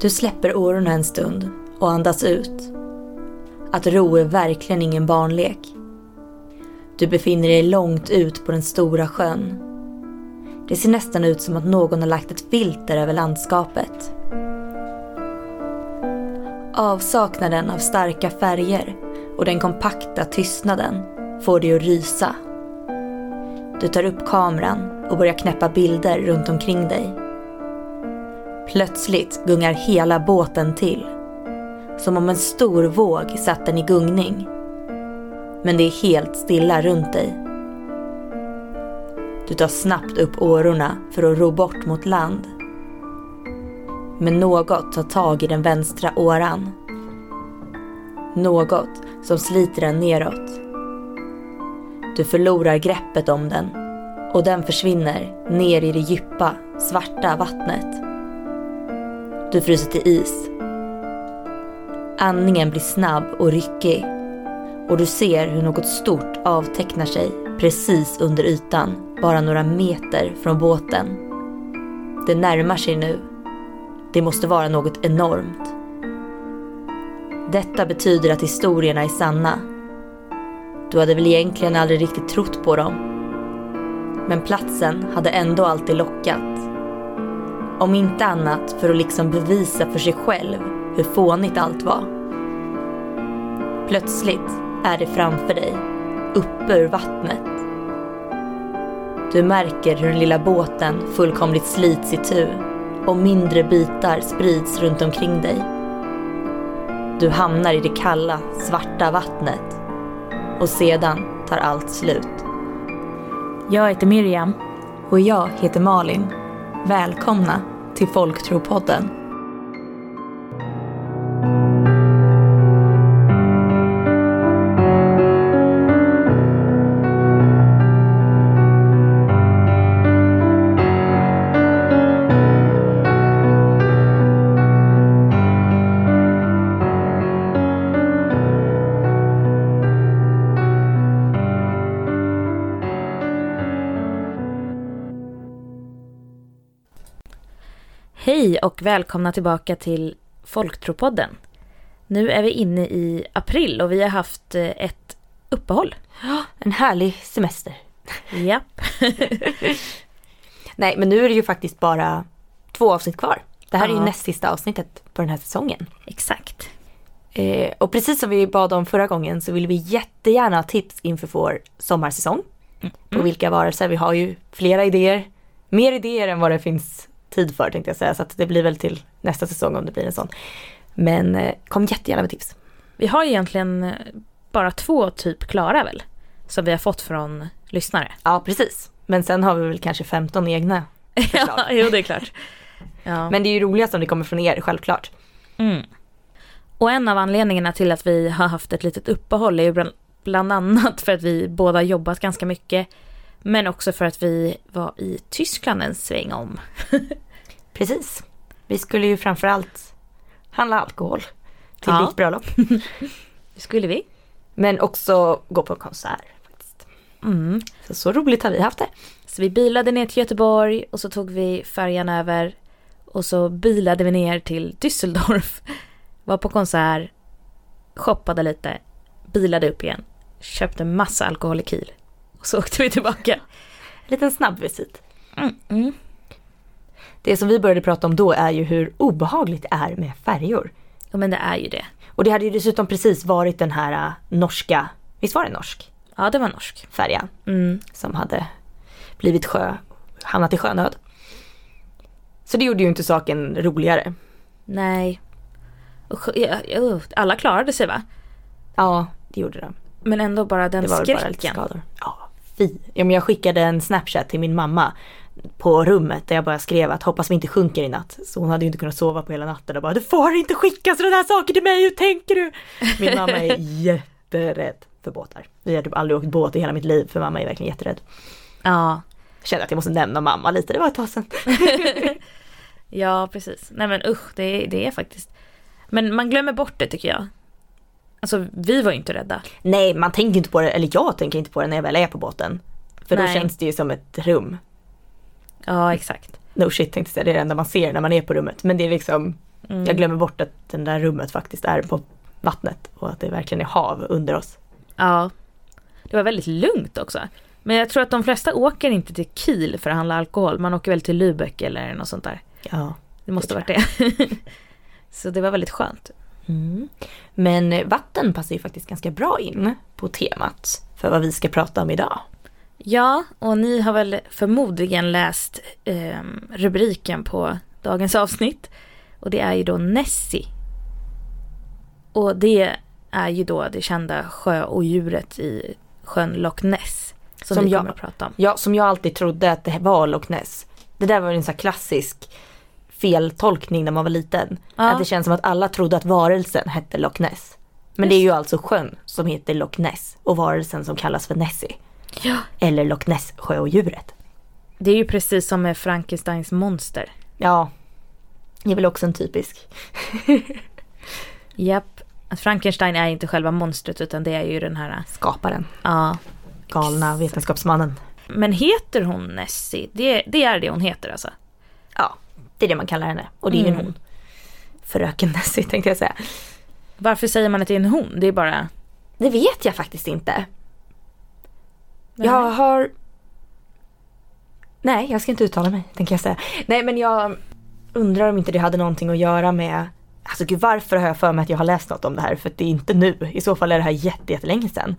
Du släpper årorna en stund och andas ut. Att ro är verkligen ingen barnlek. Du befinner dig långt ut på den stora sjön. Det ser nästan ut som att någon har lagt ett filter över landskapet. Avsaknaden av starka färger och den kompakta tystnaden får dig att rysa. Du tar upp kameran och börjar knäppa bilder runt omkring dig. Plötsligt gungar hela båten till. Som om en stor våg satt den i gungning. Men det är helt stilla runt dig. Du tar snabbt upp årorna för att ro bort mot land. Men något tar tag i den vänstra åran. Något som sliter den neråt. Du förlorar greppet om den och den försvinner ner i det djupa, svarta vattnet. Du fryser till is. Andningen blir snabb och ryckig och du ser hur något stort avtecknar sig precis under ytan, bara några meter från båten. Det närmar sig nu. Det måste vara något enormt. Detta betyder att historierna är sanna. Du hade väl egentligen aldrig riktigt trott på dem. Men platsen hade ändå alltid lockat. Om inte annat för att liksom bevisa för sig själv hur fånigt allt var. Plötsligt är det framför dig, uppe ur vattnet. Du märker hur den lilla båten fullkomligt slits i tu och mindre bitar sprids runt omkring dig. Du hamnar i det kalla, svarta vattnet och sedan tar allt slut. Jag heter Miriam. Och jag heter Malin. Välkomna till Folktropodden. Och välkomna tillbaka till Folktropodden. Nu är vi inne i april och vi har haft eh, ett uppehåll. En härlig semester. Japp. Nej, men nu är det ju faktiskt bara två avsnitt kvar. Det här är ju Ja. näst sista avsnittet på den här säsongen. Exakt. Eh, och precis som vi bad om förra gången så vill vi jättegärna ha tips inför vår sommarsäsong. På vilka varelser. Vi har ju flera idéer. Mer idéer än vad det finns tid för tänkte jag säga. Så att det blir väl till nästa säsong om det blir en sån. Men eh, kom jättegärna med tips. Vi har egentligen eh, bara två typ klara väl? Som vi har fått från lyssnare. Ja, precis. Men sen har vi väl kanske 15 egna förslag. ja, jo det är klart. Ja. Men det är ju roligast om det kommer från er, självklart. Mm. Och en av anledningarna till att vi har haft ett litet uppehåll är ju bland, bland annat för att vi båda jobbat ganska mycket. Men också för att vi var i Tyskland en sväng om. Precis. Vi skulle ju framförallt handla alkohol till Ja. ditt bröllop. Det skulle vi. Men också gå på konsert. Faktiskt. Mm. Så, så roligt har vi haft det. Så vi bilade ner till Göteborg och så tog vi färjan över. Och så bilade vi ner till Düsseldorf. Var på konsert. Shoppade lite. Bilade upp igen. Köpte massa alkohol i Kiel. Och så åkte vi tillbaka. En liten snabb visit. Mm. Mm. Det som vi började prata om då är ju hur obehagligt det är med färjor. Ja men det är ju det. Och det hade ju dessutom precis varit den här äh, norska, visst var det norsk Ja det var norsk. färjan Mm. som hade blivit sjö, hamnat i sjönöd. Så det gjorde ju inte saken roligare. Nej. Ja, alla klarade sig va? Ja, det gjorde de. Men ändå bara den Det var väl bara lite skräcken. skador. Ja, fy. Ja, men jag skickade en snapchat till min mamma på rummet där jag bara skrev att hoppas vi inte sjunker i natt. Så hon hade ju inte kunnat sova på hela natten och bara du får inte skicka sådana här saker till mig, hur tänker du? Min mamma är jätterädd för båtar. Vi har typ aldrig åkt båt i hela mitt liv för mamma är verkligen jätterädd. Ja. Jag kände att jag måste nämna mamma lite, det var ett tag sedan. ja precis. Nej men usch det, är- det är faktiskt. Men man glömmer bort det tycker jag. Alltså vi var ju inte rädda. Nej, man tänker inte på det, eller jag tänker inte på det när jag väl är på båten. För då Nej. känns det ju som ett rum. Ja exakt. No shit tänkte jag säga, det är det enda man ser när man är på rummet. Men det är liksom, Mm. Jag glömmer bort att det där rummet faktiskt är på vattnet och att det verkligen är hav under oss. Ja. Det var väldigt lugnt också. Men jag tror att de flesta åker inte till Kiel för att handla alkohol. Man åker väl till Lübeck eller något sånt där. Ja. Det måste Det varit det. Så det var väldigt skönt. Mm. Men vatten passar ju faktiskt ganska bra in på temat för vad vi ska prata om idag. Ja, och ni har väl förmodligen läst eh, rubriken på dagens avsnitt. Och det är ju då Nessie. Och det är ju då det kända sjöodjuret i sjön Loch Ness. Som, Som vi jag- kommer att prata om. Ja, som jag alltid trodde att det var Loch Ness. Det där var en sån här klassisk feltolkning när man var liten. Ja. Att det känns som att alla trodde att varelsen hette Loch Ness. Men det är ju alltså sjön som heter Loch Ness och varelsen som kallas för Nessie. Ja. Eller Loch Ness sjöodjuret. Det är ju precis som med Frankensteins monster. Ja, det är väl också en typisk. Japp. Frankenstein är inte själva monstret utan det är ju den här... Skaparen, Ja. galna vetenskapsmannen. Men heter hon Nessie? Det, det är det hon heter alltså? Ja, det är det man kallar henne. Och det är ju en Mm. hon. Fröken Nessie tänkte jag säga. Varför säger man att det är en hon? Det är bara... Det vet jag faktiskt inte. Jag har... Nej, jag ska inte uttala mig, tänker jag säga. Nej, men jag undrar om inte det hade någonting att göra med... Alltså gud, varför har jag för mig att jag har läst något om det här? För att det är inte nu. I så fall är det här jätte, jättelänge sedan.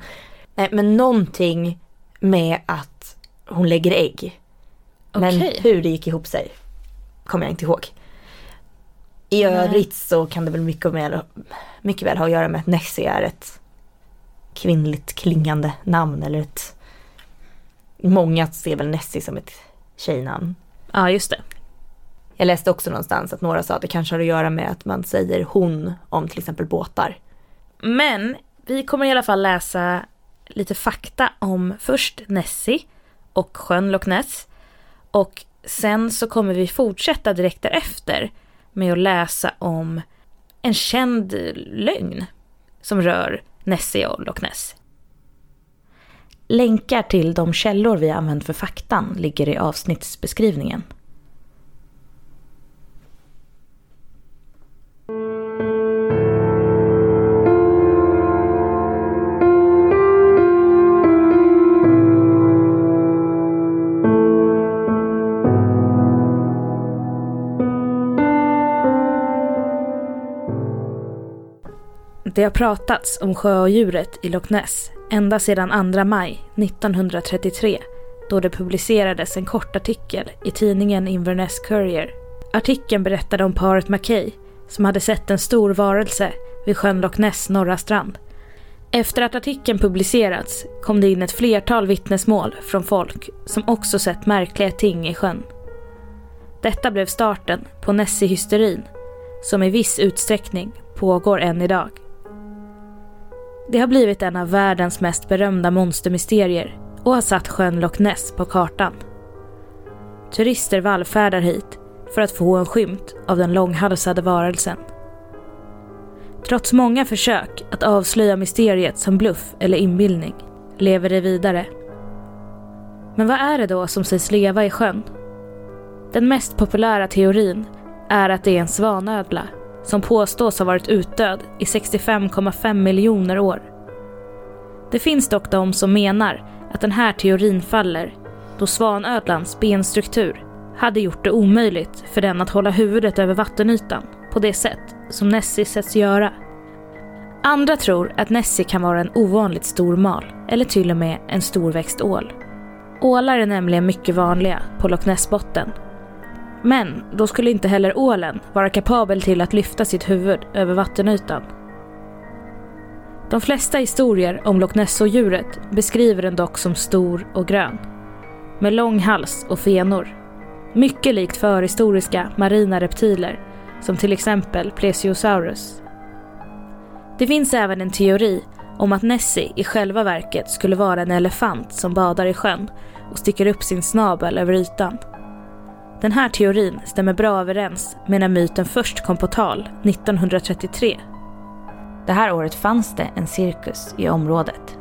Nej, men någonting med att hon lägger ägg. Men hur det gick ihop sig kommer jag inte ihåg. I Nej. övrigt så kan det väl mycket, med, mycket väl ha att göra med att Nessie är ett kvinnligt klingande namn eller ett... Många ser väl Nessie som ett tjejnamn. Ja, just det. Jag läste också någonstans att några sa att det kanske har att göra med att man säger hon om till exempel båtar. Men vi kommer i alla fall läsa lite fakta om först Nessie och sjön Loch Ness. Och sen så kommer vi fortsätta direkt därefter med att läsa om en känd lögn som rör Nessie och Loch Ness. Länkar till de källor vi använt för faktan ligger i avsnittsbeskrivningen. Det har pratats om sjöodjuret i Loch Ness ända sedan 2 maj 1933 då det publicerades en kort artikel i tidningen Inverness Courier. Artikeln berättade om paret Mackay som hade sett en stor varelse vid sjön Loch Ness norra strand. Efter att artikeln publicerats kom det in ett flertal vittnesmål från folk som också sett märkliga ting i sjön. Detta blev starten på Nessie-hysterin som i viss utsträckning pågår än idag. Det har blivit en av världens mest berömda monstermysterier och har satt sjön Loch Ness på kartan. Turister vallfärdar hit för att få en skymt av den långhalsade varelsen. Trots många försök att avslöja mysteriet som bluff eller inbildning lever det vidare. Men vad är det då som sägs leva i sjön? Den mest populära teorin är att det är en svanödla som påstås ha varit utdöd i 65,5 miljoner år. Det finns dock de som menar att den här teorin faller då svanödlans benstruktur hade gjort det omöjligt för den att hålla huvudet över vattenytan på det sätt som Nessie sätts göra. Andra tror att Nessie kan vara en ovanligt stor mal eller till och med en storväxt ål. Ålar är nämligen mycket vanliga på Loch Ness-botten men då skulle inte heller ålen vara kapabel till att lyfta sitt huvud över vattenytan. De flesta historier om Loch Ness-djuret beskriver den dock som stor och grön. Med lång hals och fenor. Mycket likt förhistoriska marina reptiler som till exempel Plesiosaurus. Det finns även en teori om att Nessie i själva verket skulle vara en elefant som badar i sjön och sticker upp sin snabel över ytan. Den här teorin stämmer bra överens med när myten först kom på tal 1933. Det här året fanns det en cirkus i området.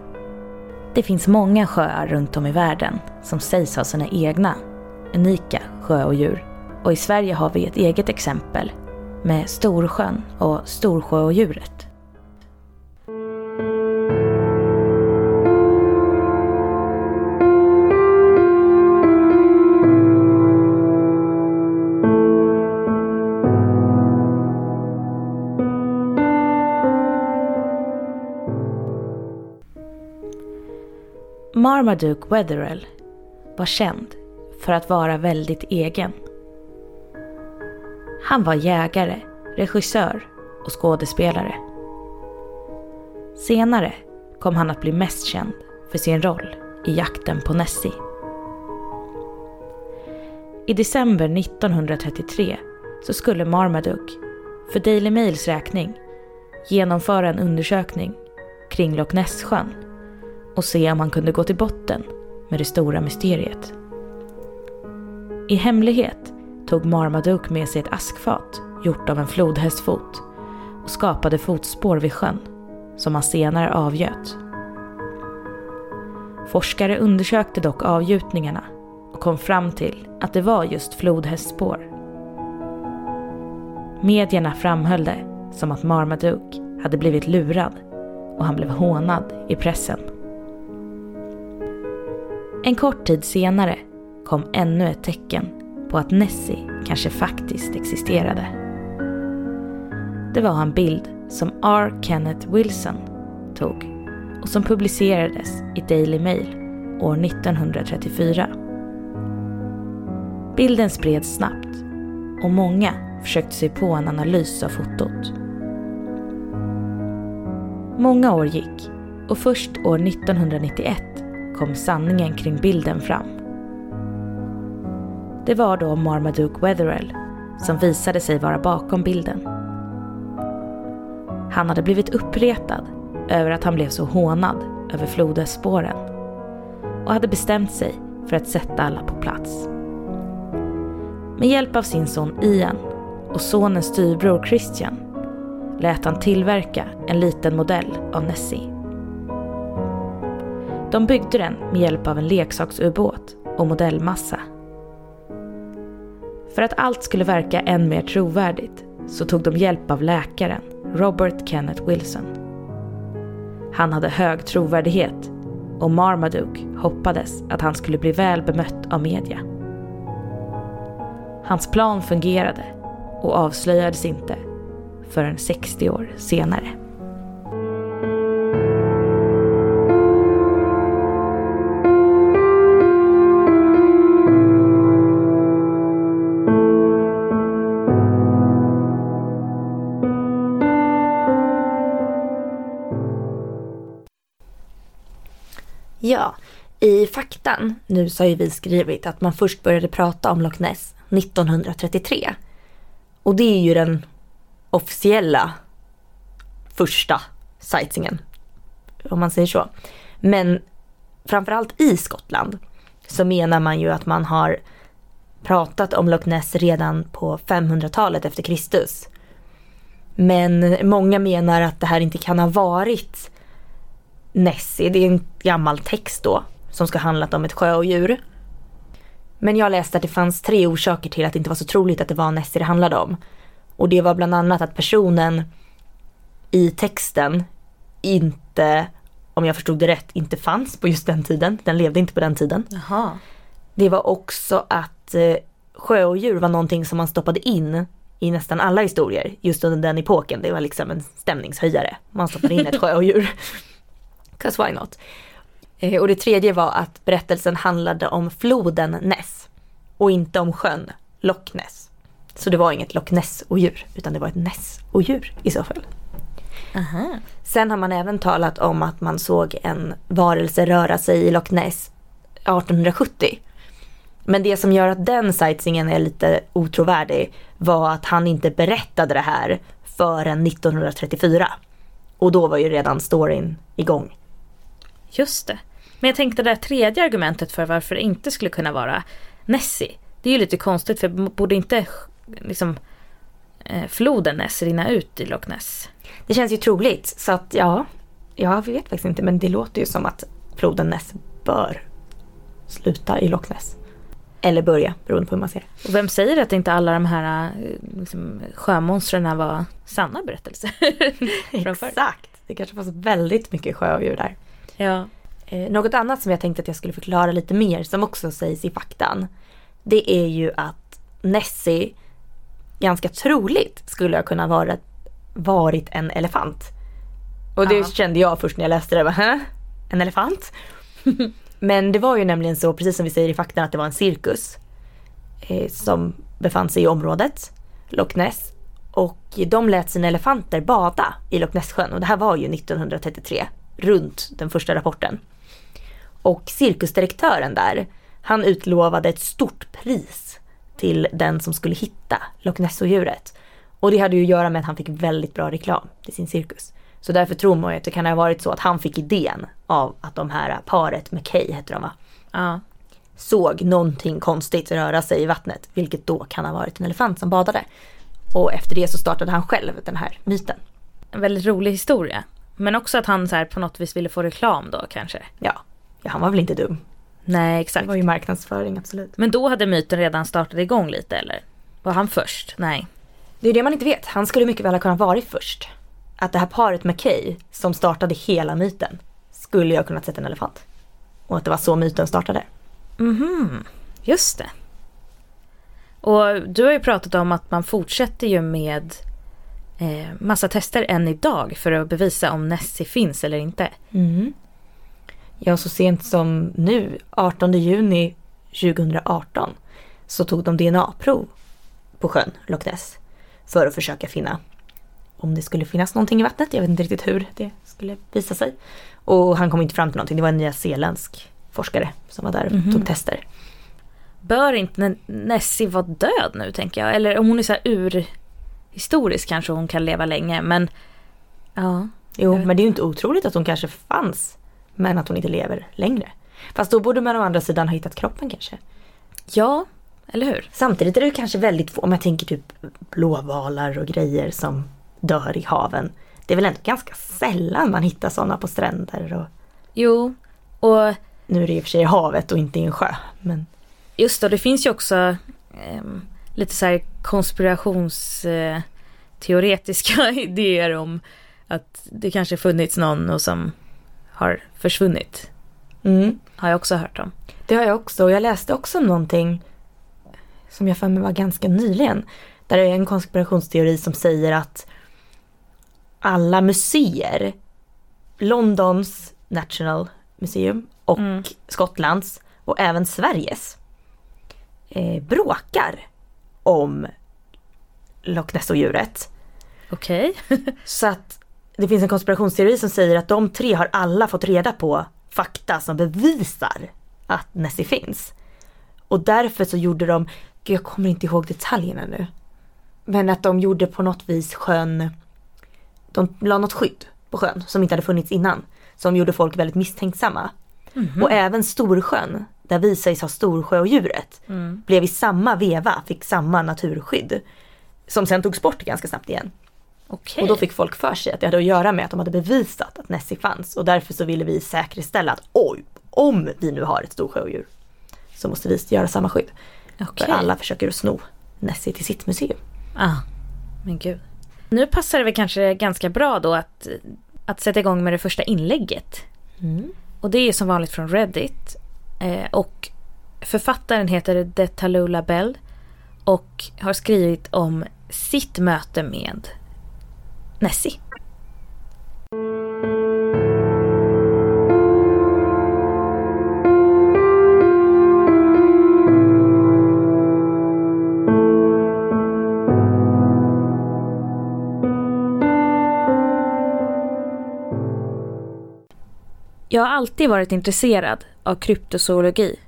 Det finns många sjöar runt om i världen som sägs ha sina egna, unika sjöodjur. Och i Sverige har vi ett eget exempel med Storsjön och Storsjöodjuret. Marmaduke Wetherell var känd för att vara väldigt egen. Han var jägare, regissör och skådespelare. Senare kom han att bli mest känd för sin roll i jakten på Nessie. I december 1933 så skulle Marmaduke, för Daily Mails räkning, genomföra en undersökning kring Loch Ness-sjön och se om han kunde gå till botten med det stora mysteriet. I hemlighet tog Marmaduke med sig ett askfat gjort av en flodhästfot och skapade fotspår vid sjön som han senare avgöt. Forskare undersökte dock avgjutningarna och kom fram till att det var just flodhästspår. Medierna framhöll det som att Marmaduke hade blivit lurad och han blev hånad i pressen. En kort tid senare kom ännu ett tecken på att Nessie kanske faktiskt existerade. Det var en bild som R. Kenneth Wilson tog och som publicerades i Daily Mail år 1934. Bilden spreds snabbt och många försökte sig på en analys av fotot. Många år gick och först år 1991 kom sanningen kring bilden fram. Det var då Marmaduke Wetherell som visade sig vara bakom bilden. Han hade blivit uppretad över att han blev så hånad över flodhästspåren och hade bestämt sig för att sätta alla på plats. Med hjälp av sin son Ian och sonens styvbror Christian lät han tillverka en liten modell av Nessie. De byggde den med hjälp av en leksaksubåt och modellmassa. För att allt skulle verka än mer trovärdigt så tog de hjälp av läkaren Robert Kenneth Wilson. Han hade hög trovärdighet och Marmaduke hoppades att han skulle bli väl bemött av media. Hans plan fungerade och avslöjades inte förrän 60 år senare. I faktan nu så har ju vi skrivit att man först började prata om Loch Ness 1933. Och det är ju den officiella första sightseeingen. Om man säger så. Men framförallt i Skottland så menar man ju att man har pratat om Loch Ness redan på 500-talet efter Kristus. Men många menar att det här inte kan ha varit Nessie. Det är en gammal text då som ska handlat om ett sjöodjur. Men jag läste att det fanns tre orsaker till att det inte var så troligt att det var Nessie det handlade om. Och det var bland annat att personen i texten inte, om jag förstod det rätt, inte fanns på just den tiden. Den levde inte på den tiden. Jaha. Det var också att eh, sjöodjur var någonting som man stoppade in i nästan alla historier just under den epoken. Det var liksom en stämningshöjare. Man stoppade in ett sjöodjur. 'Cause why not? Eh, och det tredje var att berättelsen handlade om floden Ness och inte om sjön Loch Ness. Så det var inget Loch Ness-odjur utan det var ett Ness-odjur i så fall. Aha. Sen har man även talat om att man såg en varelse röra sig i Loch Ness 1870. Men det som gör att den sightseeingen är lite otrovärdig var att han inte berättade det här förrän 1934. Och då var ju redan storyn igång. Just det. Men jag tänkte det där tredje argumentet för varför det inte skulle kunna vara Nessie. Det är ju lite konstigt för borde inte liksom eh, floden Ness rinna ut i Loch Ness? Det känns ju troligt så att ja, jag vet faktiskt inte men det låter ju som att floden Ness bör sluta i Loch Ness. Eller börja, beroende på hur man ser det. Och vem säger att inte alla de här eh, liksom, sjömonstren var sanna berättelser? Exakt, det kanske fanns väldigt mycket sjödjur där. Ja. Eh, något annat som jag tänkte att jag skulle förklara lite mer som också sägs i faktan. Det är ju att Nessie ganska troligt skulle ha kunnat vara, varit en elefant. Och det Ja. kände jag först när jag läste det. Bara? En elefant? Men det var ju nämligen så, precis som vi säger i faktan, att det var en cirkus. Eh, som befann sig i området, Loch Ness. Och de lät sina elefanter bada i Loch Ness-sjön. Och det här var ju 1933, runt den första rapporten. Och cirkusdirektören där, han utlovade ett stort pris till den som skulle hitta Loch Ness-odjuret. Och det hade ju att göra med att han fick väldigt bra reklam till sin cirkus. Så därför tror man ju att det kan ha varit så att han fick idén av att de här paret, McKay heter de va? ja. såg någonting konstigt röra sig i vattnet, vilket då kan ha varit en elefant som badade. Och efter det så startade han själv den här myten. En väldigt rolig historia. Men också att han så här på något vis ville få reklam då kanske. Ja, ja han var väl inte dum. Nej Det exakt. var ju marknadsföring, absolut. Men då hade myten redan startat igång lite eller? Var han först? Nej. Det är det man inte vet. Han skulle mycket väl ha kunnat varit först. Att det här paret McKay, som startade hela myten, skulle ha kunnat sett en elefant. Och att det var så myten startade. Mhm, just det. Och du har ju pratat om att man fortsätter ju med eh, massa tester än idag för att bevisa om Nessie finns eller inte. Mm. Ja, så sent som nu, 18 juni 2018, så tog de DNA-prov på sjön Loch Ness. För att försöka finna om det skulle finnas någonting i vattnet. Jag vet inte riktigt hur det skulle visa sig. Och han kom inte fram till någonting. Det var en nyzeeländsk forskare som var där och Mhm. tog tester. Bör inte Nessie vara död nu tänker jag? Eller om hon är så här urhistorisk kanske hon kan leva länge men ja. Jo, men det är ju inte otroligt att hon kanske fanns. Men att hon inte lever längre. Fast då borde man å andra sidan ha hittat kroppen kanske. Ja, eller hur? Samtidigt är det kanske väldigt få, om jag tänker typ blåvalar och grejer som dör i haven. Det är väl ändå ganska sällan man hittar sådana på stränder och Jo, och nu är det i och för sig i havet och inte i en sjö. Men Just det, det finns ju också ehm, lite så här konspirationsteoretiska teoretiska idéer om att det kanske funnits någon och som har försvunnit. mm, Har jag också hört om. det har jag också och jag läste också någonting som jag för mig var ganska nyligen. Där det är en konspirationsteori som säger att alla museer, Londons National Museum och Mm. Skottlands och även Sveriges eh, bråkar om Loch Ness-odjuret. Okej. Så att det finns en konspirationsteori som säger att de tre har alla fått reda på fakta som bevisar att Nessie finns. Och därför så gjorde de, jag kommer inte ihåg detaljerna nu. Men att de gjorde på något vis sjön, de la något skydd på sjön som inte hade funnits innan. Som gjorde folk väldigt misstänksamma. Och även Storsjön, där vi sägs ha Storsjöodjuret, Mm. blev i samma veva, fick samma naturskydd. Som sen togs bort ganska snabbt igen. Okej. Och då fick folk för sig att det hade att göra med att de hade bevisat att Nessie fanns. Och därför så ville vi säkerställa att oj, om vi nu har ett storsjöodjur så måste vi göra samma skydd. Okej. För alla försöker att sno Nessie till sitt museum. Ah, men gud. Nu passar det väl kanske ganska bra då att, att sätta igång med det första inlägget. Och det är som vanligt från Reddit. Eh, och författaren heter Detalula Bell. Och har skrivit om sitt möte med Nessie. Jag har alltid varit intresserad av kryptozoologi.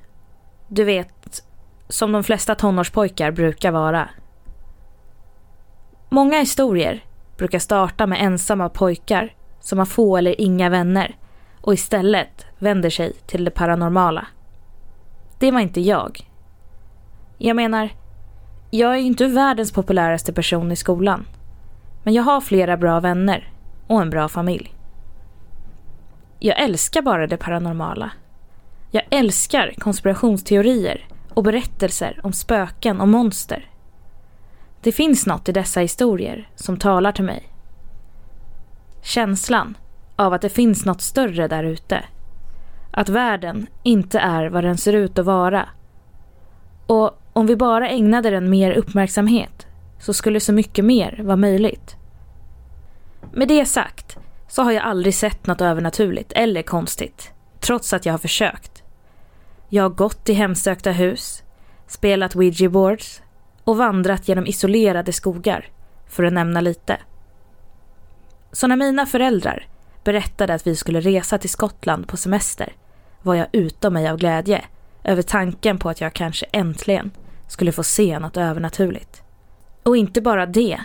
Du vet, som de flesta tonårspojkar brukar vara. Många historier brukar starta med ensamma pojkar som har få eller inga vänner och istället vänder sig till det paranormala. Det var inte jag. Jag menar, jag är ju inte världens populäraste person i skolan. Men jag har flera bra vänner och en bra familj. Jag älskar bara det paranormala. Jag älskar konspirationsteorier och berättelser om spöken och monster. Det finns något i dessa historier som talar till mig. Känslan av att det finns något större där ute. Att världen inte är vad den ser ut att vara. Och om vi bara ägnade den mer uppmärksamhet så skulle så mycket mer vara möjligt. Med det sagt så har jag aldrig sett något övernaturligt eller konstigt, trots att jag har försökt. Jag har gått i hemsökta hus, spelat ouija boards och vandrat genom isolerade skogar, för att nämna lite. Så när mina föräldrar berättade att vi skulle resa till Skottland på semester var jag utom mig av glädje över tanken på att jag kanske äntligen skulle få se något övernaturligt. Och inte bara det,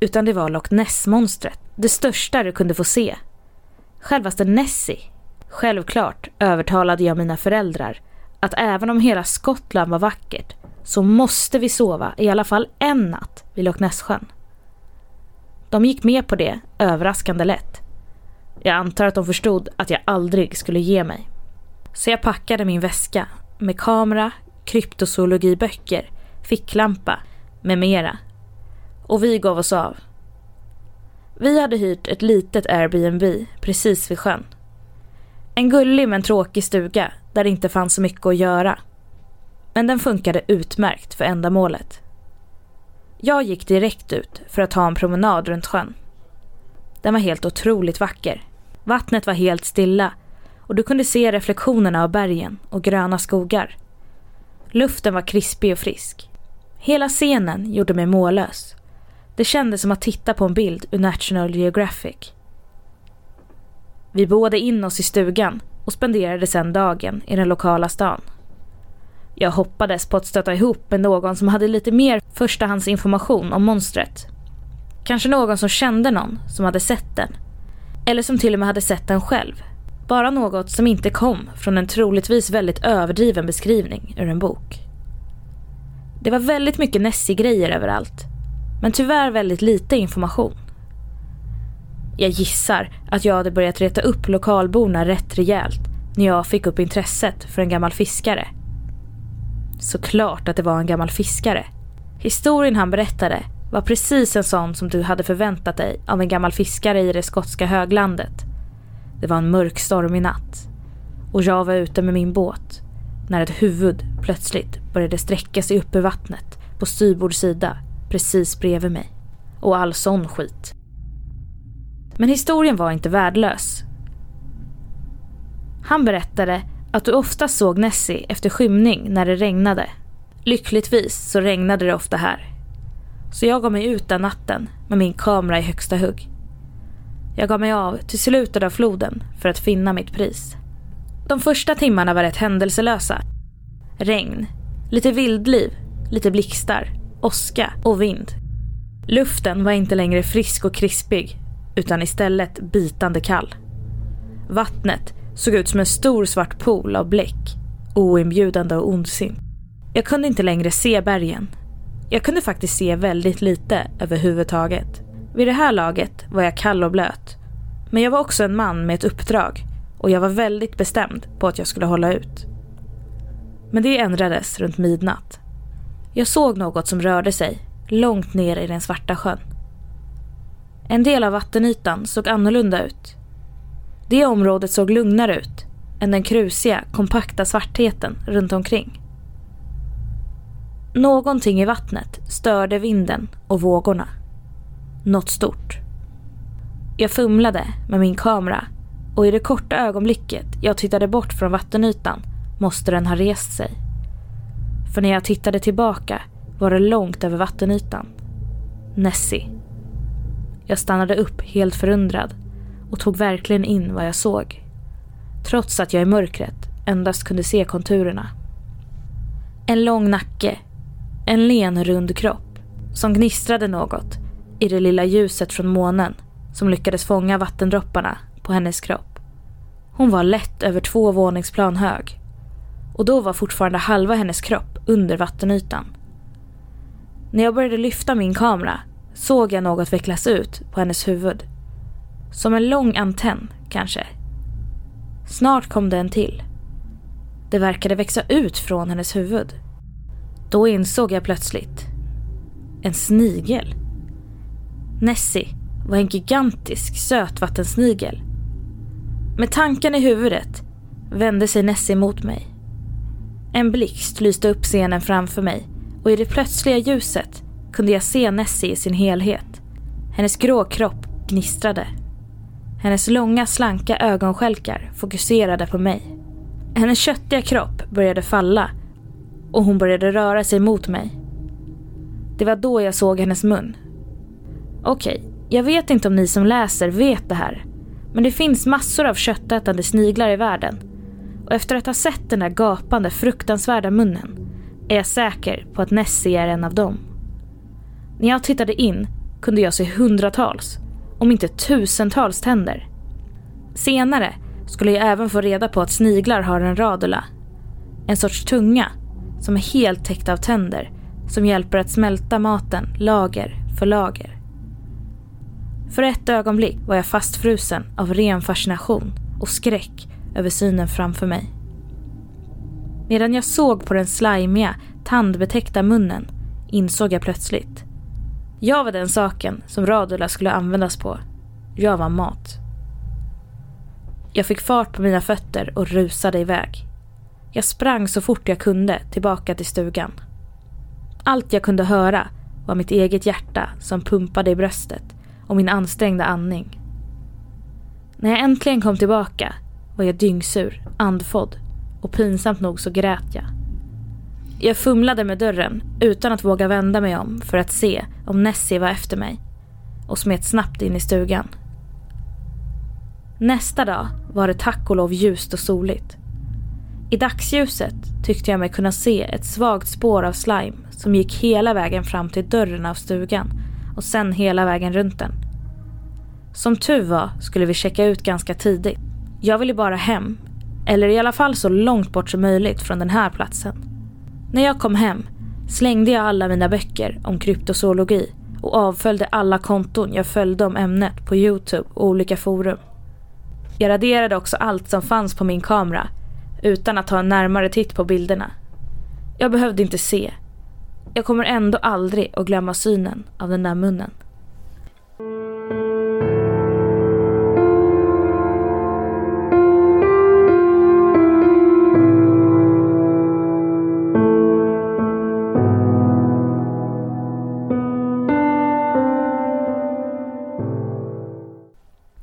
utan det var Loch Ness-monstret, det största du kunde få se. Självaste Nessie. Självklart övertalade jag mina föräldrar att även om hela Skottland var vackert så måste vi sova i alla fall en natt vid Loch Ness-sjön. De gick med på det överraskande lätt. Jag antar att de förstod att jag aldrig skulle ge mig. Så jag packade min väska med kamera, kryptozoologiböcker, ficklampa med mera. Och vi gav oss av. Vi hade hyrt ett litet Airbnb precis vid sjön. En gullig men tråkig stuga där det inte fanns så mycket att göra. Men den funkade utmärkt för ändamålet. Jag gick direkt ut för att ta en promenad runt sjön. Den var helt otroligt vacker. Vattnet var helt stilla och du kunde se reflektionerna av bergen och gröna skogar. Luften var krispig och frisk. Hela scenen gjorde mig mållös. Det kändes som att titta på en bild ur National Geographic. Vi boade in oss i stugan och spenderade sedan dagen i den lokala stan. Jag hoppades på att stöta ihop med någon som hade lite mer förstahandsinformation om monstret. Kanske någon som kände någon som hade sett den. Eller som till och med hade sett den själv. Bara något som inte kom från en troligtvis väldigt överdriven beskrivning ur en bok. Det var väldigt mycket Nessie-grejer överallt. Men tyvärr väldigt lite information. Jag gissar att jag hade börjat reta upp lokalborna rätt rejält när jag fick upp intresset för en gammal fiskare. Såklart att det var en gammal fiskare. Historien han berättade var precis en sån som du hade förväntat dig av en gammal fiskare i det skotska höglandet. Det var en mörk stormig natt och jag var ute med min båt när ett huvud plötsligt började sträcka sig upp ur vattnet på styrbord sida precis bredvid mig. Och all sån skit. Men historien var inte värdelös. Han berättade att du ofta såg Nessie efter skymning när det regnade. Lyckligtvis så regnade det ofta här. Så jag gav mig ut den natten med min kamera i högsta hugg. Jag gav mig av till slutet av floden för att finna mitt pris. De första timmarna var rätt händelselösa. Regn, lite vildliv, lite blixtar, åska och vind. Luften var inte längre frisk och krispig utan istället bitande kall. Vattnet såg ut som en stor svart pool av bläck, oinbjudande och ondsint. Jag kunde inte längre se bergen. Jag kunde faktiskt se väldigt lite överhuvudtaget. Vid det här laget var jag kall och blöt. Men jag var också en man med ett uppdrag och jag var väldigt bestämd på att jag skulle hålla ut. Men det ändrades runt midnatt. Jag såg något som rörde sig långt ner i den svarta sjön. En del av vattenytan såg annorlunda ut. Det området såg lugnare ut än den krusiga, kompakta svartheten runt omkring. Någonting i vattnet störde vinden och vågorna. Något stort. Jag fumlade med min kamera och i det korta ögonblicket jag tittade bort från vattenytan måste den ha rest sig. För när jag tittade tillbaka var det långt över vattenytan. Nessie. Jag stannade upp helt förundrad och tog verkligen in vad jag såg. Trots att jag i mörkret endast kunde se konturerna. En lång nacke, en len rund kropp som gnistrade något i det lilla ljuset från månen som lyckades fånga vattendropparna på hennes kropp. Hon var lätt över två våningsplan hög och då var fortfarande halva hennes kropp under vattenytan. När jag började lyfta min kamera såg jag något vecklas ut på hennes huvud. Som en lång antenn, kanske. Snart kom det en till. Det verkade växa ut från hennes huvud. Då insåg jag plötsligt. En snigel. Nessie var en gigantisk sötvattensnigel. Med tanken i huvudet vände sig Nessie mot mig. En blixt lyste upp scenen framför mig och i det plötsliga ljuset kunde jag se Nessie i sin helhet. Hennes grå kropp gnistrade. Hennes långa slanka ögonskälkar fokuserade på mig. Hennes köttiga kropp började falla och hon började röra sig mot mig. Det var då jag såg hennes mun. Okej, okay, jag vet inte om ni som läser vet det här. Men det finns massor av köttätande sniglar i världen. Och efter att ha sett den där gapande fruktansvärda munnen är jag säker på att Nessie är en av dem. När jag tittade in kunde jag se hundratals, om inte tusentals tänder. Senare skulle jag även få reda på att sniglar har en radula. En sorts tunga som är helt täckt av tänder som hjälper att smälta maten lager för lager. För ett ögonblick var jag fastfrusen av ren fascination och skräck över synen framför mig. Medan jag såg på den slimiga, tandbetäckta munnen insåg jag plötsligt. Jag var den saken som Radula skulle användas på. Jag var mat. Jag fick fart på mina fötter och rusade iväg. Jag sprang så fort jag kunde tillbaka till stugan. Allt jag kunde höra var mitt eget hjärta som pumpade i bröstet och min ansträngda andning. När jag äntligen kom tillbaka var jag dyngsur, andfådd och pinsamt nog så grät jag. Jag fumlade med dörren utan att våga vända mig om för att se om Nessie var efter mig och smet snabbt in i stugan. Nästa dag var det tack och lov ljust och soligt. I dagsljuset tyckte jag mig kunna se ett svagt spår av slime som gick hela vägen fram till dörren av stugan och sen hela vägen runt den. Som tur var skulle vi checka ut ganska tidigt. Jag ville bara hem, eller i alla fall så långt bort som möjligt från den här platsen. När jag kom hem slängde jag alla mina böcker om kryptozoologi och avföljde alla konton jag följde om ämnet på Youtube och olika forum. Jag raderade också allt som fanns på min kamera utan att ta en närmare titt på bilderna. Jag behövde inte se. Jag kommer ändå aldrig att glömma synen av den där munnen.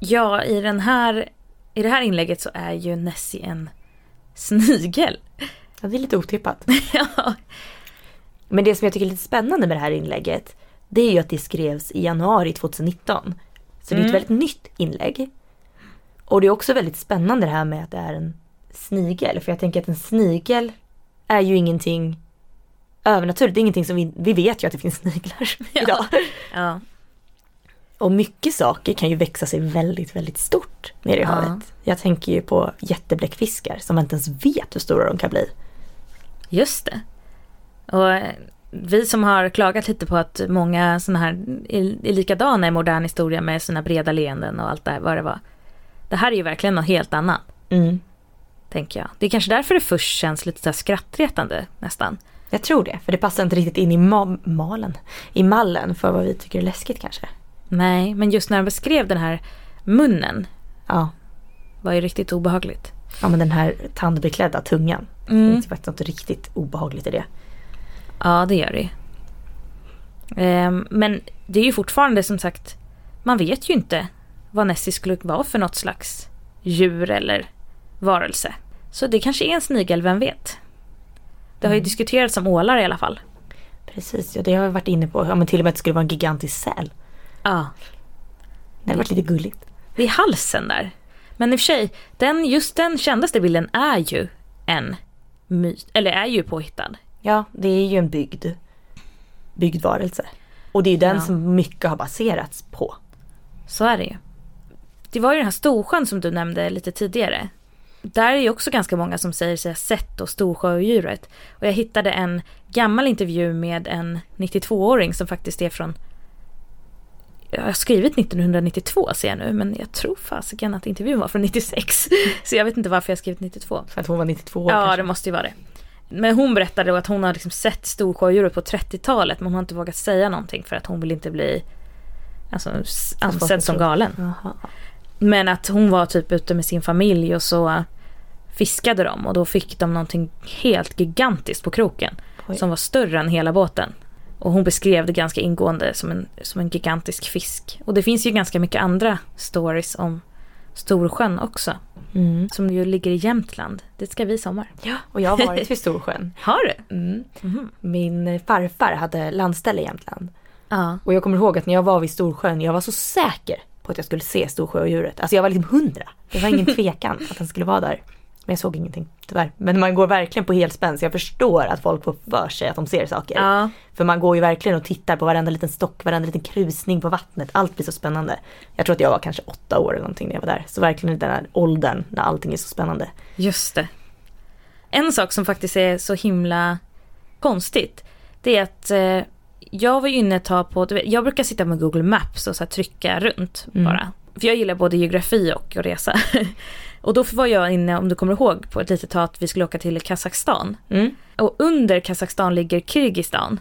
Ja, i, den här, i det här inlägget så är ju Nessie en snigel. Ja, det är lite otippat. ja. Men det som jag tycker är lite spännande med det här inlägget, det är ju att det skrevs i januari 2019. Så mm. det är ett mm. väldigt nytt inlägg. Och det är också väldigt spännande det här med att det är en snigel. För jag tänker att en snigel är ju ingenting övernaturligt. Det är ingenting som vi, vi vet ju att det finns sniglar idag. Ja. Och mycket saker kan ju växa sig väldigt, väldigt stort nere i ja. havet. Jag tänker ju på jättebläckfiskar som man inte ens vet hur stora de kan bli. Just det. Och eh, vi som har klagat lite på att många sådana här är likadana i modern historia med sina breda leenden och allt det här, vad det var. Det här är ju verkligen något helt annat. Mm. Tänker jag. Det är kanske därför det först känns lite så skrattretande nästan. Jag tror det, för det passar inte riktigt in i ma malen, i mallen för vad vi tycker är läskigt kanske. Nej, men just när han beskrev den här munnen. Ja. Var ju riktigt obehagligt. Ja men den här tandbeklädda tungan. Mm. Det finns faktiskt något riktigt obehagligt i det. Ja det gör det. Ehm, men det är ju fortfarande som sagt. Man vet ju inte vad Nessie skulle vara för något slags djur eller varelse. Så det kanske är en snigel, vem vet? Det har ju mm. diskuterats om ålar i alla fall. Precis, ja det har vi varit inne på. Ja men till och med att det skulle vara en gigantisk säl. Ja. Det har varit lite gulligt. Det är halsen där. Men i och för sig, den, just den kändaste bilden är ju en myt, eller är ju påhittad. Ja, det är ju en byggd, byggd varelse. Och det är ju den ja. som mycket har baserats på. Så är det ju. Det var ju den här Storsjön som du nämnde lite tidigare. Där är ju också ganska många som säger sig ha sett då Storsjöodjuret. Och jag hittade en gammal intervju med en 92-åring som faktiskt är från jag har skrivit 1992 ser jag nu, men jag tror fasiken att intervjun var från 96. Så jag vet inte varför jag skrivit 92. För att hon var 92 år Ja, kanske. det måste ju vara det. Men hon berättade då att hon har liksom sett storsjödjuret på 30-talet men hon har inte vågat säga någonting för att hon vill inte bli alltså, ansedd som galen. Jaha. Men att hon var typ ute med sin familj och så fiskade de och då fick de någonting helt gigantiskt på kroken. Oj. Som var större än hela båten. Och hon beskrev det ganska ingående som en, som en gigantisk fisk. Och det finns ju ganska mycket andra stories om Storsjön också. Mm. Som ju ligger i Jämtland. Det ska vi i sommar. Ja, och jag har varit vid Storsjön. Har du? Mm. Mhm. Min farfar hade landställe i Jämtland. Ja. Och jag kommer ihåg att när jag var vid Storsjön, jag var så säker på att jag skulle se Storsjöodjuret. Alltså jag var liksom hundra. Det var ingen tvekan att den skulle vara där. Men jag såg ingenting, tyvärr. Men man går verkligen på helspänn så jag förstår att folk får för sig att de ser saker. Ja. För man går ju verkligen och tittar på varenda liten stock, varenda liten krusning på vattnet. Allt blir så spännande. Jag tror att jag var kanske åtta år eller någonting när jag var där. Så verkligen den här åldern när allting är så spännande. Just det. En sak som faktiskt är så himla konstigt. Det är att eh, jag var ju inne ett tag på, vet, jag brukar sitta med Google Maps och så trycka runt Mm. bara. För jag gillar både geografi och att resa. och då var jag inne, om du kommer ihåg, på ett litet tag att vi skulle åka till Kazakstan. Mm. Och under Kazakstan ligger Kirgizistan.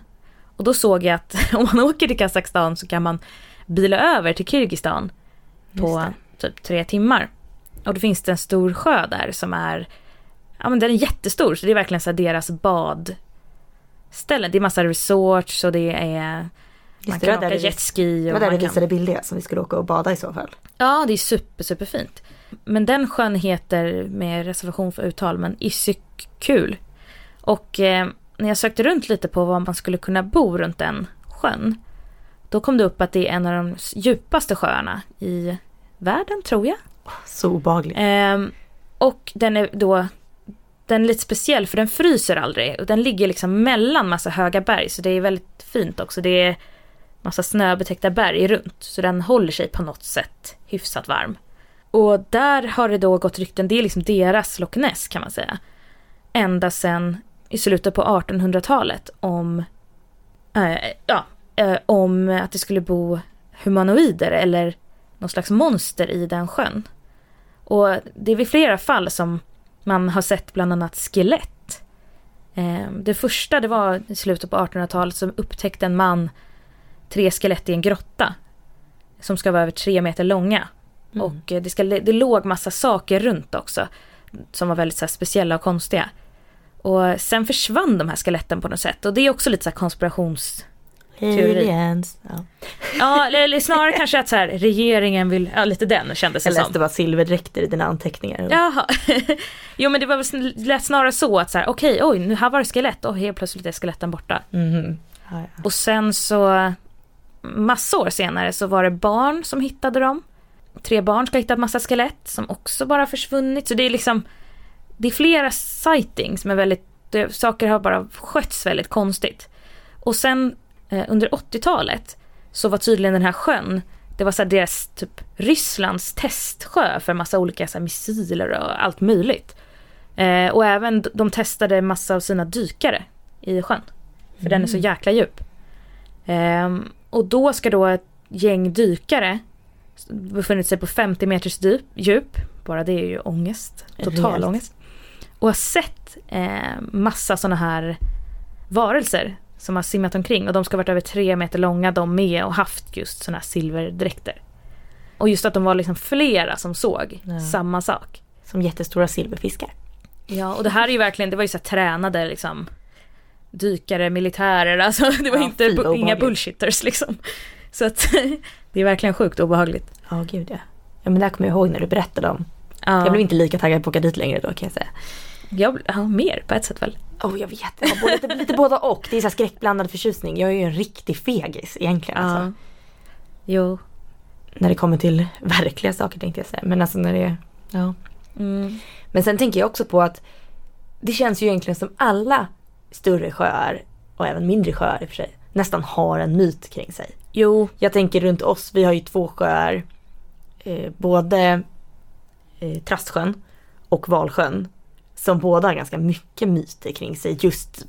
Och då såg jag att om man åker till Kazakstan så kan man bila över till Kirgizistan på typ tre timmar. Och då finns det en stor sjö där som är, ja men den är jättestor så det är verkligen så deras badställe. Det är massa resorts och det är, man Just det, kan det åka jetski. Det och var där man kan... visade bilder som vi skulle åka och bada i så fall. Ja, det är super, super fint. Men den sjön heter, med reservation för uttal, men Isykkul. Och eh, när jag sökte runt lite på var man skulle kunna bo runt den sjön, då kom det upp att det är en av de djupaste sjöarna i världen, tror jag. Så obehagligt. Ehm, och den är då den är lite speciell för den fryser aldrig och den ligger liksom mellan massa höga berg så det är väldigt fint också. Det är massa snöbetäckta berg runt så den håller sig på något sätt hyfsat varm. Och där har det då gått rykten, det är liksom deras Loch Ness kan man säga. Ända sedan i slutet på 1800-talet om, äh, ja, äh, om att det skulle bo humanoider eller någon slags monster i den sjön. Och det är vid flera fall som man har sett bland annat skelett. Eh, Det första det var i slutet på 1800-talet som upptäckte en man tre skelett i en grotta. Som ska vara över tre meter långa. Mm. Och eh, det, ska, det låg massa saker runt också. Som var väldigt så speciella och konstiga. Och sen försvann de här skeletten på något sätt. Och det är också lite så här konspirations... Aliens. Ja. Ja, eller, snarare kanske att så här, regeringen vill... Ja, lite den kändes det Jag som. läste bara silverdräkter i dina anteckningar. Jaha. jo men det var lät snarare så att så här, okej, oj, nu här var det skelett och helt plötsligt är skeletten borta. Mhm. Ja, ja. Och sen så, massa år senare så var det barn som hittade dem. Tre barn ska ha hittat massa skelett som också bara försvunnit. Så det är liksom, det är flera sightings med väldigt, det, saker har bara skötts väldigt konstigt. Och sen eh, under 80-talet så var tydligen den här sjön, det var så här deras typ Rysslands testsjö för massa olika så här, missiler och allt möjligt. Eh, och även de testade massa av sina dykare i sjön. För den är så jäkla djup. Ehm, och då ska då ett gäng dykare befunnit sig på 50 meters djup, djup. Bara det är ju ångest. Total Rejält. ångest. Och har sett eh, massa sådana här varelser som har simmat omkring. Och de ska ha varit över tre meter långa de med och haft just sådana här silverdräkter. Och just att de var liksom flera som såg Ja. samma sak. Som jättestora silverfiskar. Ja, och det här är ju verkligen, det var ju så tränade liksom dykare, militärer, alltså det var Ja, inte inga bullshitters liksom. Så att det är verkligen sjukt obehagligt. Ja, gud ja. Ja, men det här kommer jag ihåg när du berättade om. Ja, Jag blev inte lika taggad på att åka dit längre då kan jag säga. jag, ja, mer på ett sätt väl. Oh, jag vet, har både, lite, lite båda och. Det är så skräckblandad förtjusning. Jag är ju en riktig fegis egentligen. Ja. Alltså. Jo. När det kommer till verkliga saker tänkte jag säga. Men alltså när det är, ja. Mm. Men sen tänker jag också på att det känns ju egentligen som alla större sjöar och även mindre sjöar i och för sig nästan har en myt kring sig. Jo, Jag tänker runt oss, vi har ju två sjöar. Eh, både eh, Trastsjön och Valsjön. som båda har ganska mycket myter kring sig. Just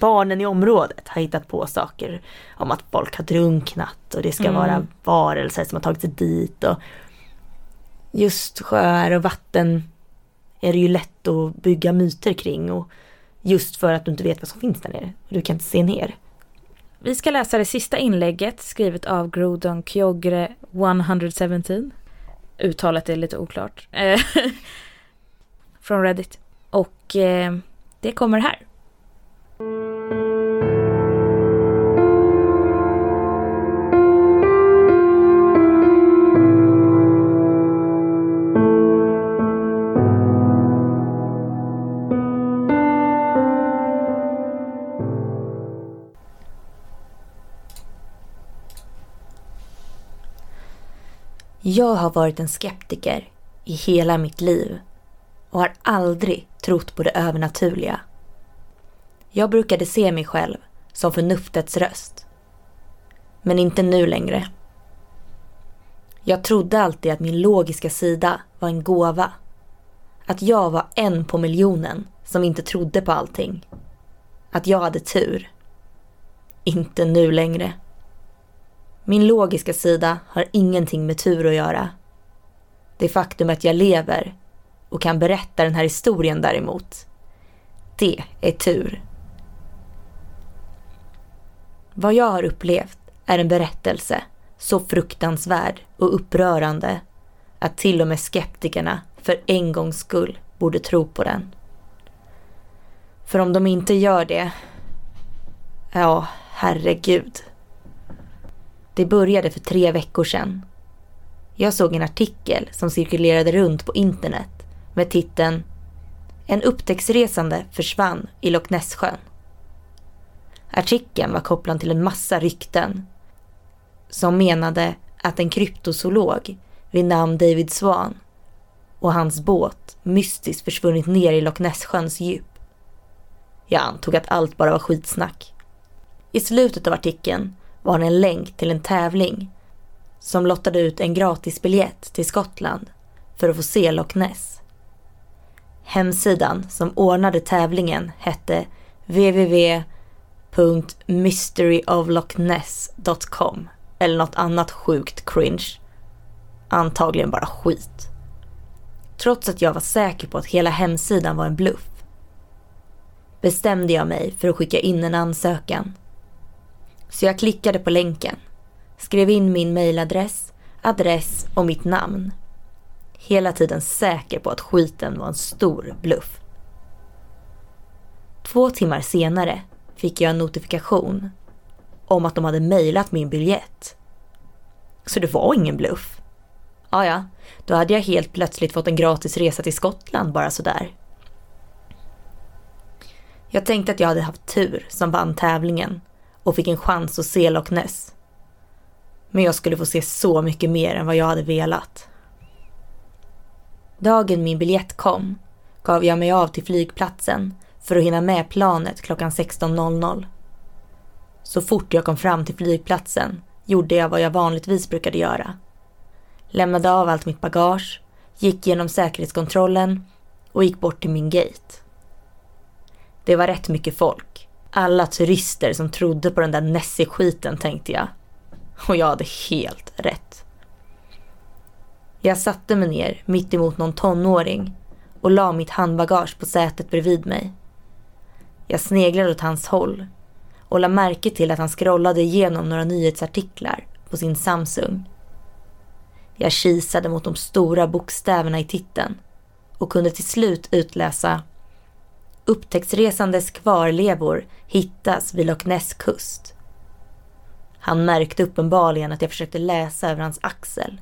barnen i området har hittat på saker om att folk har drunknat och det ska mm. vara varelser som har tagit sig dit. Och just sjöar och vatten är det ju lätt att bygga myter kring. Och just för att du inte vet vad som finns där nere. Du kan inte se ner. Vi ska läsa det sista inlägget skrivet av Grodon Kyogre 117. Uttalet är lite oklart. Eh, från Reddit. Och eh, det kommer här. Jag har varit en skeptiker i hela mitt liv och har aldrig trott på det övernaturliga. Jag brukade se mig själv som förnuftets röst. Men inte nu längre. Jag trodde alltid att min logiska sida var en gåva. Att jag var en på miljonen som inte trodde på allting. Att jag hade tur. Inte nu längre. Min logiska sida har ingenting med tur att göra. Det faktum att jag lever och kan berätta den här historien däremot, det är tur. Vad jag har upplevt är en berättelse så fruktansvärd och upprörande att till och med skeptikerna för en gångs skull borde tro på den. För om de inte gör det, ja, herregud. Det började för tre veckor sedan. Jag såg en artikel som cirkulerade runt på internet med titeln En upptäcktsresande försvann i Loch Ness-sjön. Artikeln var kopplad till en massa rykten som menade att en kryptozoolog vid namn David Swan och hans båt mystiskt försvunnit ner i Loch Ness-sjöns djup. Jag antog att allt bara var skitsnack. I slutet av artikeln var en länk till en tävling som lottade ut en gratisbiljett till Skottland för att få se Loch Ness. Hemsidan som ordnade tävlingen hette www.mysteryoflochness.com eller något annat sjukt cringe. Antagligen bara skit. Trots att jag var säker på att hela hemsidan var en bluff bestämde jag mig för att skicka in en ansökan. Så jag klickade på länken, skrev in min mejladress, adress och mitt namn hela tiden säker på att skiten var en stor bluff. Två timmar senare fick jag en notifikation om att de hade mejlat min biljett. Så det var ingen bluff. Ja, ja, då hade jag helt plötsligt fått en gratis resa till Skottland bara sådär. Jag tänkte att jag hade haft tur som vann tävlingen och fick en chans att se Loch Ness. Men jag skulle få se så mycket mer än vad jag hade velat. Dagen min biljett kom gav jag mig av till flygplatsen för att hinna med planet klockan 16.00. Så fort jag kom fram till flygplatsen gjorde jag vad jag vanligtvis brukade göra. Lämnade av allt mitt bagage, gick genom säkerhetskontrollen och gick bort till min gate. Det var rätt mycket folk. Alla turister som trodde på den där Nessie-skiten tänkte jag. Och jag hade helt rätt. Jag satte mig ner mitt emot någon tonåring och la mitt handbagage på sätet bredvid mig. Jag sneglade åt hans håll och la märke till att han scrollade igenom några nyhetsartiklar på sin Samsung. Jag kisade mot de stora bokstäverna i titeln och kunde till slut utläsa Upptäcktsresandes kvarlevor hittas vid Loch Ness kust. Han märkte uppenbarligen att jag försökte läsa över hans axel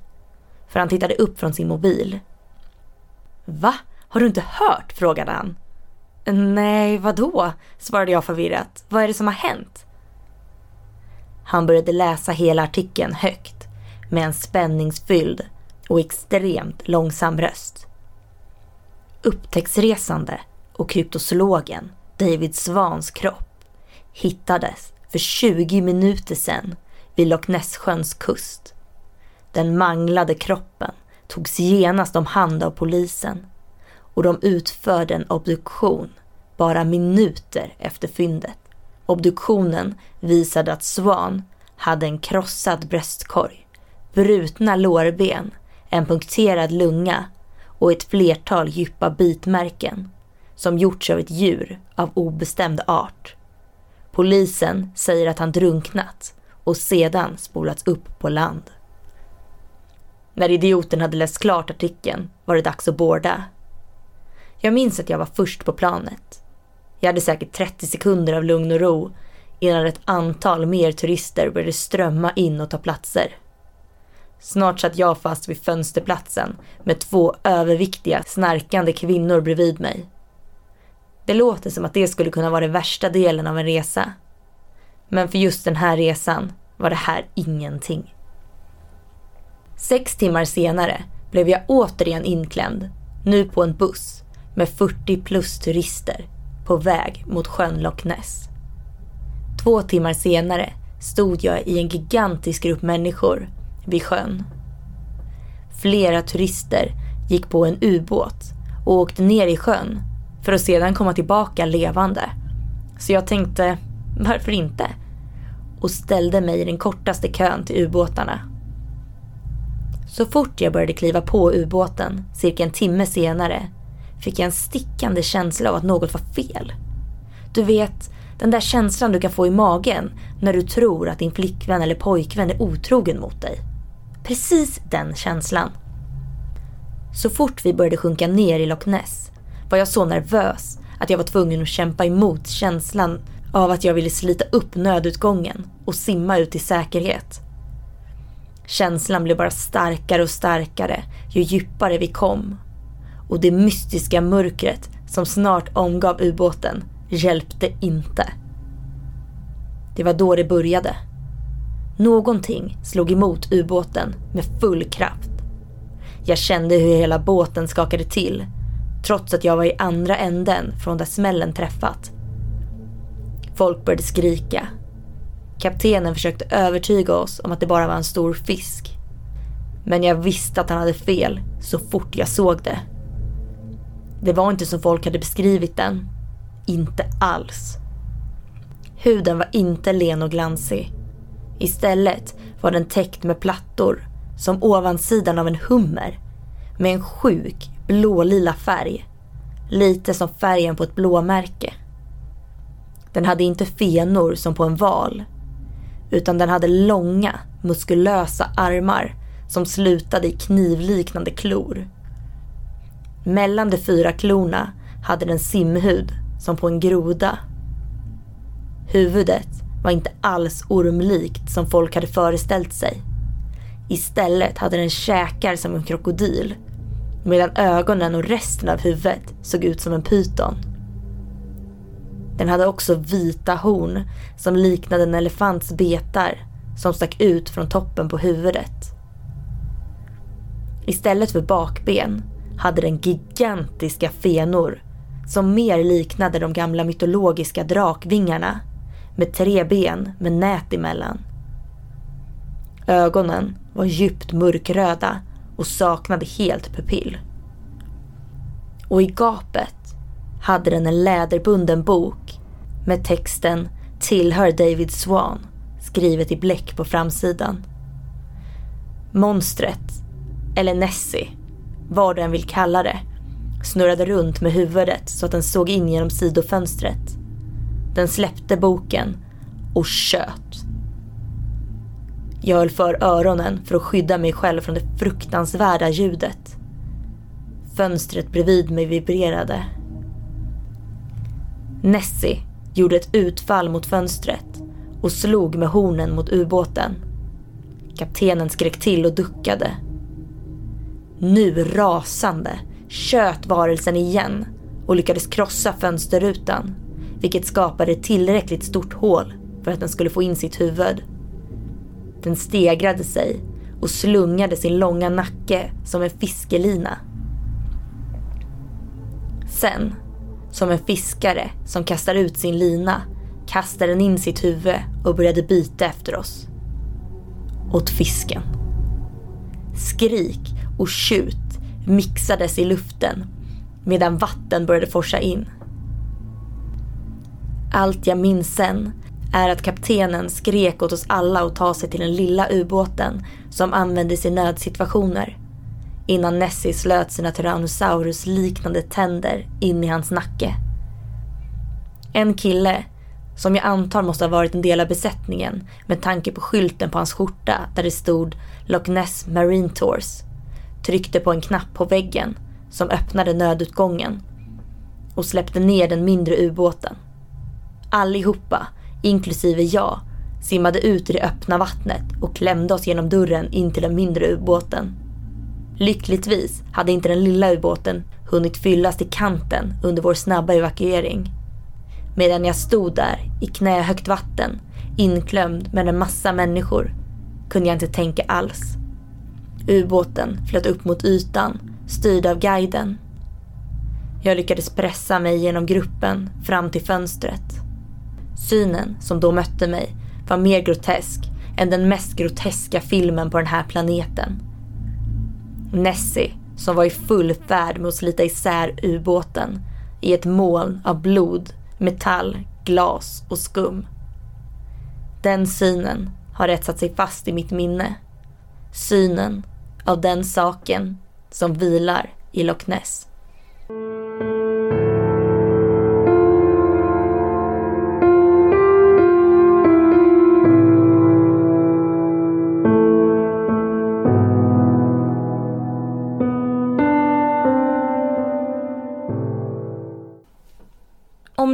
för han tittade upp från sin mobil. Va? Har du inte hört? frågade han. Nej, vadå? svarade jag förvirrat. Vad är det som har hänt? Han började läsa hela artikeln högt med en spänningsfylld och extremt långsam röst. Upptäcktsresande och kryptozoologen David Svans kropp hittades för 20 minuter sedan vid Loch Ness-sjöns kust. Den manglade kroppen togs genast om hand av polisen och de utförde en obduktion bara minuter efter fyndet. Obduktionen visade att Svan hade en krossad bröstkorg, brutna lårben, en punkterad lunga och ett flertal djupa bitmärken som gjorts av ett djur av obestämd art. Polisen säger att han drunknat och sedan spolats upp på land. När idioten hade läst klart artikeln var det dags att borda. Jag minns att jag var först på planet. Jag hade säkert 30 sekunder av lugn och ro innan ett antal mer turister började strömma in och ta platser. Snart satt jag fast vid fönsterplatsen med två överviktiga, snarkande kvinnor bredvid mig. Det låter som att det skulle kunna vara den värsta delen av en resa. Men för just den här resan var det här ingenting. Sex timmar senare blev jag återigen inklämd, nu på en buss med 40 plus turister på väg mot sjön Loch Ness. Två timmar senare stod jag i en gigantisk grupp människor vid sjön. Flera turister gick på en ubåt och åkte ner i sjön för att sedan komma tillbaka levande. Så jag tänkte, varför inte? Och ställde mig i den kortaste kön till ubåtarna. Så fort jag började kliva på ubåten, cirka en timme senare, fick jag en stickande känsla av att något var fel. Du vet, den där känslan du kan få i magen när du tror att din flickvän eller pojkvän är otrogen mot dig. Precis den känslan. Så fort vi började sjunka ner i Loch Ness var jag så nervös att jag var tvungen att kämpa emot känslan av att jag ville slita upp nödutgången och simma ut i säkerhet. Känslan blev bara starkare och starkare ju djupare vi kom. Och det mystiska mörkret som snart omgav ubåten hjälpte inte. Det var då det började. Någonting slog emot ubåten med full kraft. Jag kände hur hela båten skakade till trots att jag var i andra änden från där smällen träffat. Folk började skrika. Kaptenen försökte övertyga oss om att det bara var en stor fisk. Men jag visste att han hade fel så fort jag såg det. Det var inte som folk hade beskrivit den. Inte alls. Huden var inte len och glansig. Istället var den täckt med plattor som ovansidan av en hummer med en sjuk blålila färg. Lite som färgen på ett blåmärke. Den hade inte fenor som på en val. Utan den hade långa, muskulösa armar som slutade i knivliknande klor. Mellan de fyra klorna hade den simhud som på en groda. Huvudet var inte alls ormlikt som folk hade föreställt sig. Istället hade den käkar som en krokodil medan ögonen och resten av huvudet såg ut som en pyton. Den hade också vita horn som liknade en elefants betar som stack ut från toppen på huvudet. Istället för bakben hade den gigantiska fenor som mer liknade de gamla mytologiska drakvingarna med tre ben med nät emellan. Ögonen var djupt mörkröda och saknade helt pupill. Och i gapet hade den en läderbunden bok med texten Tillhör David Swan skrivet i bläck på framsidan. Monstret, eller Nessie, vad du än vill kalla det, snurrade runt med huvudet så att den såg in genom sidofönstret. Den släppte boken och tjöt. Jag höll för öronen för att skydda mig själv från det fruktansvärda ljudet. Fönstret bredvid mig vibrerade. Nessie gjorde ett utfall mot fönstret och slog med hornen mot ubåten. Kaptenen skrek till och duckade. Nu rasande tjöt varelsen igen och lyckades krossa fönsterrutan, vilket skapade ett tillräckligt stort hål för att den skulle få in sitt huvud. Den stegrade sig och slungade sin långa nacke som en fiskelina. Sen, som en fiskare som kastar ut sin lina, kastade den in sitt huvud och började bita efter oss. Åt fisken. Skrik och tjut mixades i luften medan vatten började forsa in. Allt jag minns sen är att kaptenen skrek åt oss alla att ta sig till den lilla ubåten som användes i nödsituationer innan Nessie slöt sina Tyrannosaurus-liknande tänder in i hans nacke. En kille, som jag antar måste ha varit en del av besättningen med tanke på skylten på hans skjorta där det stod Loch Ness Marine Tours, tryckte på en knapp på väggen som öppnade nödutgången och släppte ner den mindre ubåten. Allihopa, inklusive jag, simmade ut i det öppna vattnet och klämde oss genom dörren in till den mindre ubåten. Lyckligtvis hade inte den lilla ubåten hunnit fyllas till kanten under vår snabba evakuering. Medan jag stod där i knähögt vatten, inklämd med en massa människor, kunde jag inte tänka alls. Ubåten flöt upp mot ytan, styrd av guiden. Jag lyckades pressa mig genom gruppen fram till fönstret. Synen som då mötte mig var mer grotesk än den mest groteska filmen på den här planeten. Nessie, som var i full färd med att slita isär ubåten i ett moln av blod, metall, glas och skum. Den synen har etsat sig fast i mitt minne. Synen av den saken som vilar i Loch Ness.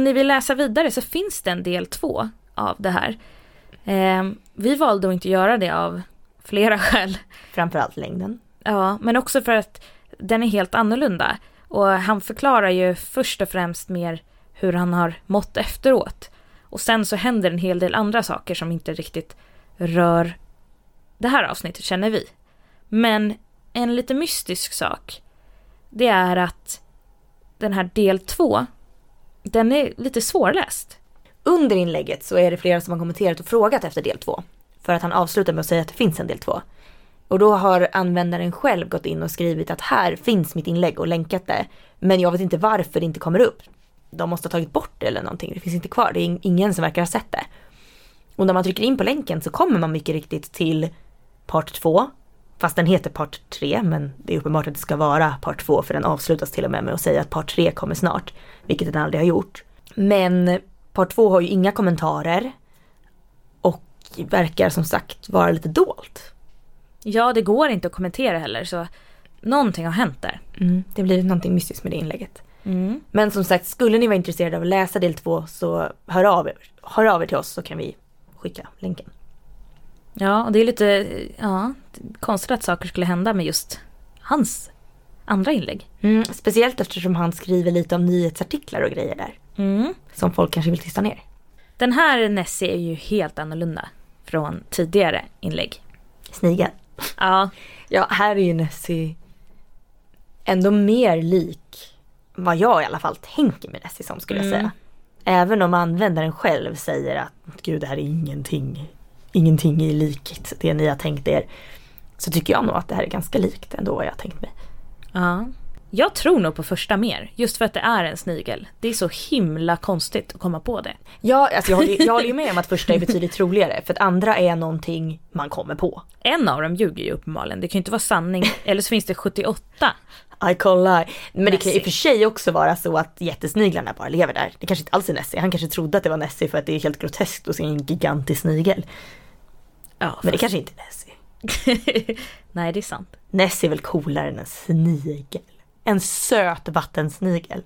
Ni vill läsa vidare så finns det en del två av det här. Eh, vi valde att inte göra det av flera skäl. Framförallt längden. Ja, men också för att den är helt annorlunda. Och han förklarar ju först och främst mer hur han har mått efteråt. Och sen så händer en hel del andra saker som inte riktigt rör det här avsnittet känner vi. Men en lite mystisk sak, det är att den här del två, den är lite svårläst. Under inlägget så är det flera som har kommenterat och frågat efter del två. För att han avslutar med att säga att det finns en del två. Och då har användaren själv gått in och skrivit att här finns mitt inlägg och länkat det. Men jag vet inte varför det inte kommer upp. De måste ha tagit bort det eller någonting. Det finns inte kvar. Det är ingen som verkar ha sett det. Och när man trycker in på länken så kommer man mycket riktigt till part 2. Fast den heter part 3 men det är uppenbart att det ska vara part 2 för den avslutas till och med med att säga att part 3 kommer snart. Vilket den aldrig har gjort. Men part 2 har ju inga kommentarer. Och verkar som sagt vara lite dolt. Ja, det går inte att kommentera heller så någonting har hänt där. Mm, det blir någonting mystiskt med det inlägget. Mm. Men som sagt, skulle ni vara intresserade av att läsa del 2 så hör av er, hör av er till oss så kan vi skicka länken. Ja, och det är lite ja, konstigt att saker skulle hända med just hans andra inlägg. Mm, speciellt eftersom han skriver lite om nyhetsartiklar och grejer där. Mm. Som folk kanske vill tysta ner. Den här Nessie är ju helt annorlunda från tidigare inlägg. Snigeln. Ja, Ja, här är ju Nessie ändå mer lik vad jag i alla fall tänker med Nessie som skulle jag Mm. säga. Även om användaren själv säger att gud det här är ingenting, ingenting är likt det ni har tänkt er. Så tycker jag nog att det här är ganska likt ändå vad jag har tänkt mig. ja. Jag tror nog på första mer, just för att det är en snigel. Det är så himla konstigt att komma på det. Ja, alltså jag, håller, jag håller ju med om att första är betydligt troligare för att andra är någonting man kommer på. En av dem ljuger ju uppenbarligen, det kan ju inte vara sanning. Eller så finns det 78. I kollar. Men det kan ju i Nessie. och för sig också vara så att jättesniglarna bara lever där. Det kanske inte alls är Nessie. Han kanske trodde att det var Nessie för att det är helt groteskt att se en gigantisk snigel. Ja, Men det kanske inte är Nessie. Nej, det är sant. Nessie är väl coolare än en snigel. En söt vattensnigel.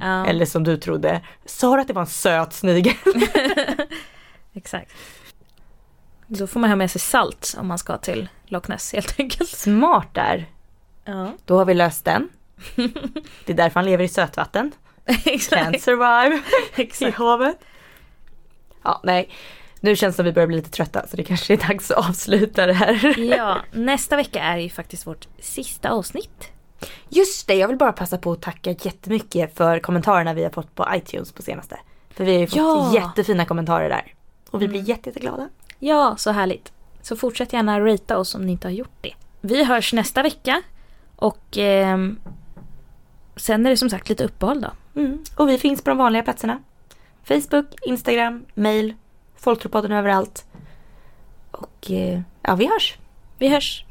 Ja, Eller som du trodde, sa du att det var en söt snigel? exakt. Då får man ha med sig salt om man ska till Loch Ness helt enkelt. Smart där. Ja, Då har vi löst den. Det är därför han lever i sötvatten. Can't survive i havet. Ja, nej. Nu känns det som vi börjar bli lite trötta så det kanske är dags att avsluta det här. Ja, nästa vecka är ju faktiskt vårt sista avsnitt. Just det, jag vill bara passa på att tacka jättemycket för kommentarerna vi har fått på iTunes på senaste. För vi har ju fått Ja. jättefina kommentarer där. Och vi blir jätte, jätteglada. Ja, så härligt. Så fortsätt gärna ratea oss om ni inte har gjort det. Vi hörs nästa vecka och eh, sen är det som sagt lite uppehåll då. Mm. Och vi finns på de vanliga platserna. Facebook, Instagram, mail, Folktropodden överallt. Och eh, ja, vi hörs. Vi hörs.